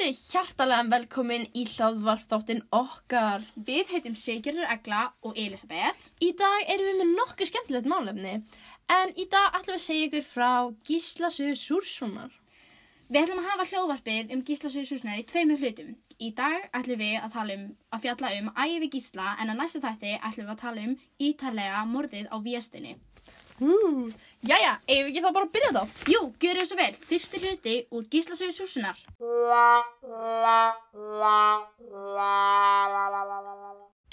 Verið hjartalega velkomin í hlaðvarpþáttin okkar. Við heitum Sigurður Egla og Elisabeth. Í dag erum við með nokkuð skemmtilegt málefni. En í dag ætlum við að segja ykkur frá Gíslasögu Súrssonar. Við ætlum að hafa hljóðvarpið um Gísla Suðsúsnar í tveimur hlutum. Í dag ætlum við að tala um að fjalla um æfi Gísla en að næsta þætti ætlum við að tala um ítarlega morðið á Viestinni. Uh, jæja, eigum við ekki þá bara að byrja þá? Jú, gjöru svo vel. Fyrsti hluti úr Gísla Suðsúsnar.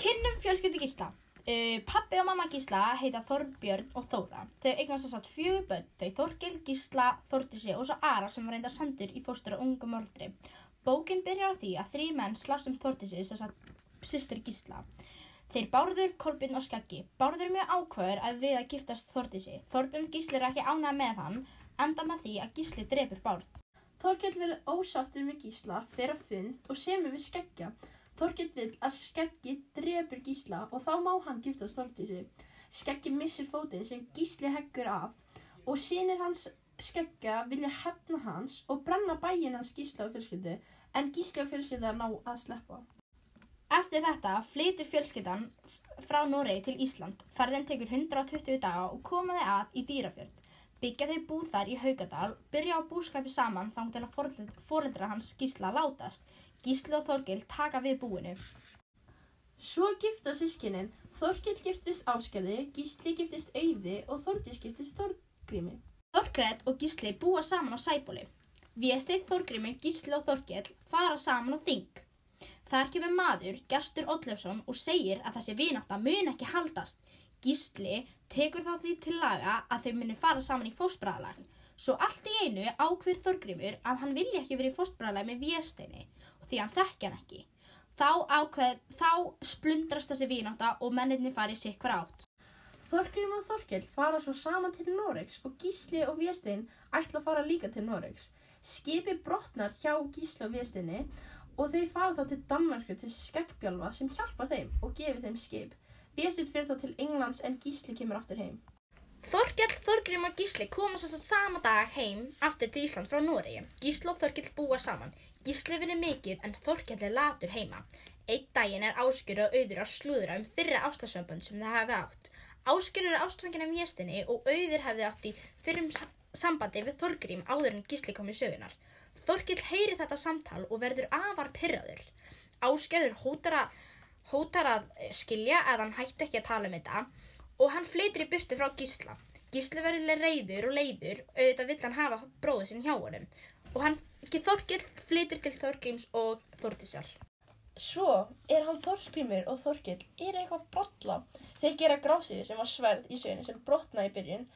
Kynnum fjölskyldi Gísla. Uh, pappi og mamma Gísla heita Þorbjörn og Þóra. Þau eignast að fjögur börn, þau Þorgil, Gísla, Þordísi og svo Ara sem var reynda sendur í fóstur á ungum öldri. Bókin byrjar á því að þrý menn slást um Þordísi, þess að sýstir Gísla. Þeir Bárður, Kolbjörn og Skeggi. Bárður mjög ákveður að við að giftast Þordísi. Þorbjörn Gísli er ekki ánægð með hann, enda með því að Gísli drepur Bárð. Þorkell verið ósáttur með Gísla, fer að fund og semur við Skeggja. Þorkell vil að Skeggi drepur Gísla og þá má hann giftast Þordísi. Skeggi missir fótinn sem Gísli heggur af og sínir hans Skeggja vilja hefna hans og brenna bæinn hans Gísla og fjölskyldu en Gísla og fjölskylda ná að sleppa. Eftir þetta flytur fjölskyldan frá Noregi til Ísland. Ferðin tekur 120 daga og komaði að í Dýrafjörð. Byggja þau búð þar í Haugadal, byrja á búskapi saman þang til að fóreldra hans Gísla látast. Gísli og Þorgil taka við búinu. Svo gifta sískinin. Þorkell giftist Áskerði, Gísli giftist Auði og Þordís giftist Þorgrími. Þorgret og Gísli búa saman á Sæbóli. Viesteinn Þorgrími, Gísli og Þorgil fara saman á Þing. Þar kemur maður, Gerstur Ollefsson, og segir að þessi vinátta mun ekki haldast. Gísli tekur þá því til laga að þau muni fara saman í fósbræðalag. Svo allt í einu ákveður Þorgrímur að hann vilja ekki verið í fósbræðalag með Viesteini því hann þekki hann ekki. Þá, ákveð, þá splundrast þessi vinátta og menninni farið sitt hver átt. Þorgrím og Þorkell fara svo saman til Noregs og Gísli og Véstein ætla að fara líka til Noregs. Skipi brotnar hjá Gísli og Vésteinni og þeir fara þá til Danmarku til Skeggbjálfa sem hjálpar þeim og gefur þeim skip. Véstein fyrir þá til Englands en Gísli kemur aftur heim. Þorkell, Þorgrím og Gísli koma svo sama dag heim aftur til Ísland frá Noregi. Gísli og Þorkell búa saman. Gísli vinur mikið en Þorkell er latur heima. Eitt daginn er Áskjör og Auður að slúðra um fyrra ástasömbund sem það hefði átt. Áskjör eru ástfangin af mjestinni og Auður hefði átt í fyrrum sambandi við Þorgrím áður en Gísli kom í sögunar. Þorkell heyri þetta samtal og verður afar pyrraður. Áskjörður hótar að, hótar að skilja að hann hætti ekki að tala um þetta og hann fleitir í burtu frá Gísla. Gísli verður reyður og leiður, auðvitað vill hann hafa bróðu sinn hjá honum og hann Þorkell flytur til Þorgríms og Þordísar. Svo er hann Þorgrímur og Þorkell er eitthvað brotla. Þeir gera grásið sem var sverð í sögni sem brotnaði í byrjun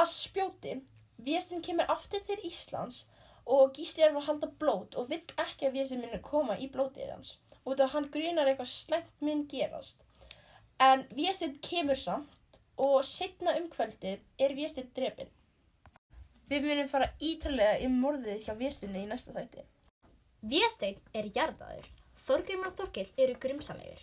að spjóti. Viestin kemur aftur til Íslands og Gísli er að halda blót og vill ekki að Viestin minni koma í blótið hans út af hann grunar eitthvað slæmt mun gerast. En Viestin kemur samt og setna um kvöldið er Viestin drefin. Við munum fara ítalega í morðið hjá Viestinni í næsta þætti. Viesteinn er jarðaður. Þorgrimur og Þorkill eru grimsanlegur.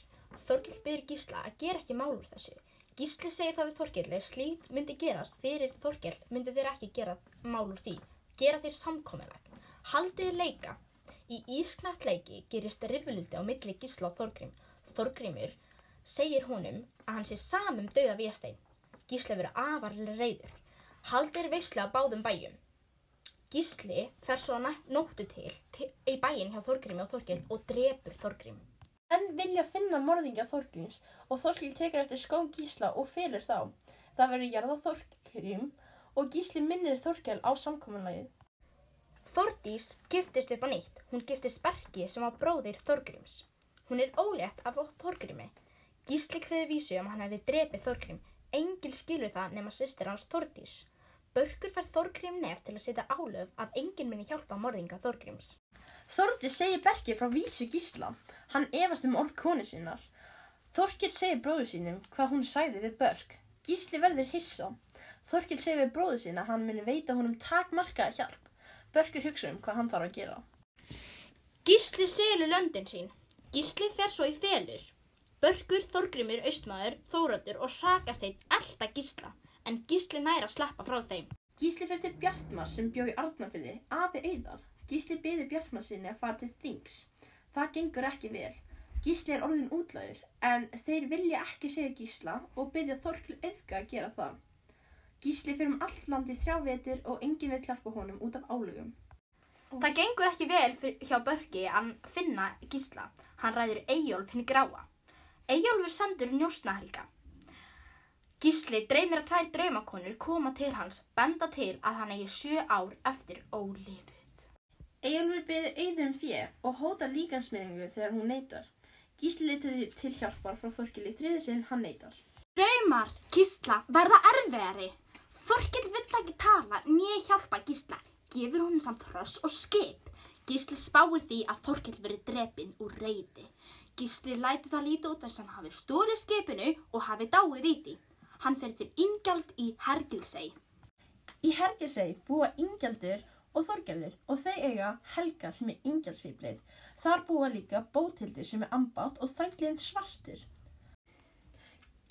Þorkill byrjur Gísla að gera ekki mál úr þessu. Gísli segir það við Þorkill ef slít myndi gerast fyrir Þorkill myndi þeir ekki gera mál úr því. Gera þeir samkominlag. Haldið leika. Í ísknætt leiki gerist rifvildi á milli Gísla og Þorgrim. Þorgrimur segir honum að hann sé samum döða Viesteinn. Gísla verður afarlega reyður. Haldir veisla á báðum bæjum. Gísli fer svo nóttu til, til í bæin hjá Þorgrími og Þorgil og drefur Þorgrím. En vilja finna morðingja Þorgríms og Þorgil tekur eftir skó Gísla og fylur þá. Það verður jarða Þorgrím og Gísli minnir Þorgil á samkominlægið. Þordís giftist upp á nýtt. Hún giftist Berki sem var bróðir Þorgríms. Hún er ólétt af Þorgrími. Gísli hveði vísu um hann hefði drefið Þorgrím. Engil skilur það nema sýstir hans Þordís. Börkur fær Þorgrím nef til að setja álöf að enginn minni hjálpa morðinga Þorgríms. Þordi segir Berki frá vísu gísla. Hann efast um orð konu sinnar. Þorkil segir bróðu sínum hvað hún sæði við Börk. Gísli verður hissa. Þorkil segir við bróðu sína að hann muni veita honum takmarkaða hjálp. Börkur hugsa um hvað hann þarf að gera. Gísli selur löndin sín. Gísli fer svo í felur. Börkur, Þorgrimur, Austmaður, Þóratur og Sakasteinn elda Gísla en Gísli næra sleppa frá þeim. Gísli fyrir til Bjartmar sem bjó í Arnarfyrði, afi auðar. Gísli byði Bjartmarsinni að fara til þings. Það gengur ekki vel. Gísli er orðin útlæður en þeir vilja ekki segja Gísla og byggja Þorkil auðga að gera það. Gísli fyrir um allt landi þrjá vetur og enginn vil hjálpa honum út af álögum. Það gengur ekki vel hjá Börki að finna gísla. Hann ræður Eyjólf hinn gráa. Eyjólfur sendur njósnahelga. Gísli dreymir að tvær draumakonur koma til hans, benda til að hann eigi sjö ár eftir ólifið. Eyjólfur byði auður um fjö og hótar líkansmiðingu þegar hún neytar. Gísli leitar til hjálpar frá Þorkil í þriði sinn hann neytar. Draumar gísla verða erfiðari. Þorkil vill ekki tala nýja hjálpa gísla. Gefur hún samt hross og skip. Gísli spáir því að Þorkil verið drepinn úr reyði. Gísli læti það líta út að hann hafi stólið skipinu og hafi dáið í því. Hann fer til Ingjald í Hergilsey. Í Hergesei búa Ingjaldur og Þorgerður og þau eiga Helga sem er Ingjaldsfýbleið. Þar búa líka Bóthildur sem er ambátt og þrællin Svartur.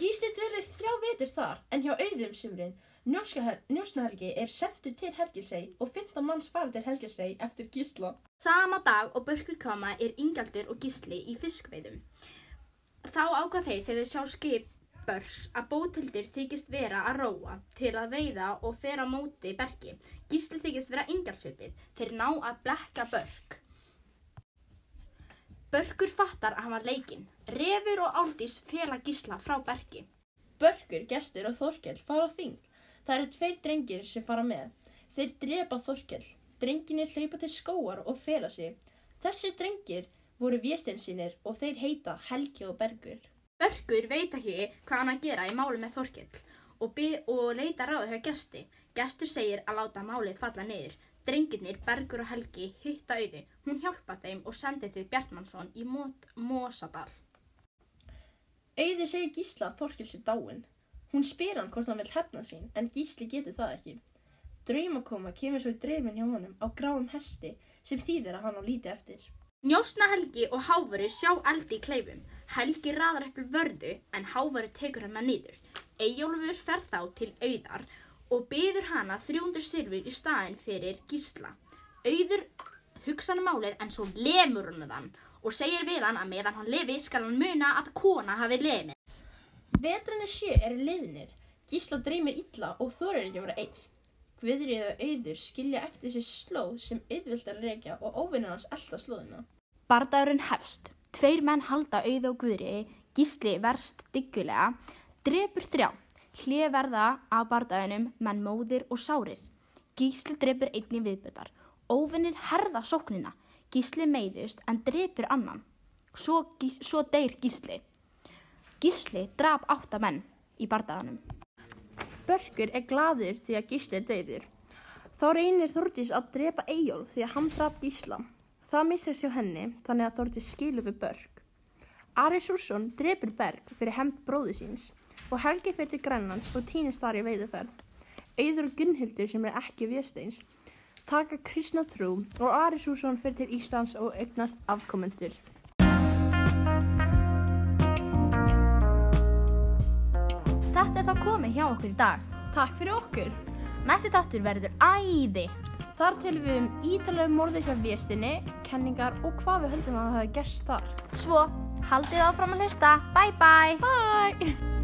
Gísli dvelið þrjá vetur þar en hjá auðum sumrin njósnahelgi er sendur til Helgesei og 15 manns fara til Helgesei eftir Gísla. Sama dag og börkur koma er Ingjaldur og Gísli í fiskveiðum. Þá ákvað þeir þegar þeir sjá skip Börks að bótildur þykist vera að róa til að veiða og fer á móti bergi. Gísli þykist vera Ingjaldsvipið. Þeir ná að blekka Börk. Börkur fattar að hann var leikinn. Refur og Áldís fela Gísla frá bergi. Börkur, Gestur og Þorkell fara á þing. Það eru tveir drengir sem fara með. Þeir drepa Þorkell. Drenginir hlaupa til skóar og fela sig. Þessi drengir voru véstinsinir og þeir heita Helgi og Bergur. Börkur veit ekki hvað hann að gera í máli með Þorkell og, og leita ráði hjá gesti. Gestur segir að láta málið falla niður. Drengirnir, Bergur og Helgi, hitta auði. Hún hjálpa þeim og sendi til Bjartmannsson í Mot Mosadal. Auði segir Gísla að Þorkell sé dáin. Hún spyr hann hvort hann vil hefna sín en Gísli getur það ekki. Draumakoma kemur svo í dreifin hjá honum á gráum hesti sem þýðir að hann á lítið eftir. Njósna Helgi og Hávaru sjá eldi í kleifum. Helgi raðar upp vörðu en Hávaru tekur hann með niður. Eyjólfur fer þá til auðar og byður hana 300 sylfur í staðin fyrir gísla. Auður hugsa hann málið en svo lemur hann þann og segir við hann að meðan hann lifi skal hann muna að kona hafi lemið. Vetrarnir sjö eru liðnir. Gísla dreymir illa og þorir ekki að vera einn. Guðrið og auður skilja eftir sér slóð sem auðvilt að rekja og óvinnur hans elda slóðina. Bardagurinn hefst. Tveir menn halda auð og guðri, gísli verst diggulega, drepur þrjá. Hlið verða af bardagunum menn móðir og sárir. Gísli drepur einni viðbötar. Óvinnir herða sóknina. Gísli meiðust en drepur annan. Svo, gís, svo deyr gísli. Gísli drap átta menn í bardagunum. Börkur er gladur því að Gísli er dauður. Þá reynir Þórdís að drepa Eyjólf því að hann draf Gísla. Það missast hjá henni þannig að Þórdís skilur við Börk. Ari Súrsson drepur Berg fyrir hemmt bróðu síns og Helgi fyrir til Grænlands og týnist þar í veiðuferð. Auður og Gunnhildur sem er ekki viðsteins taka kristna trú og Ari Súrsson fyrir til Íslands og eignast afkomendur. Þetta er þá komið hjá okkur í dag. Takk fyrir okkur! Næsti þáttur verður æði. Þar til við um ítalega morðið hjá viðstinni, kenningar og hvað við höldum að það hafi gerst þar. Svo, haldið áfram að hlusta. Bye bye. Bye!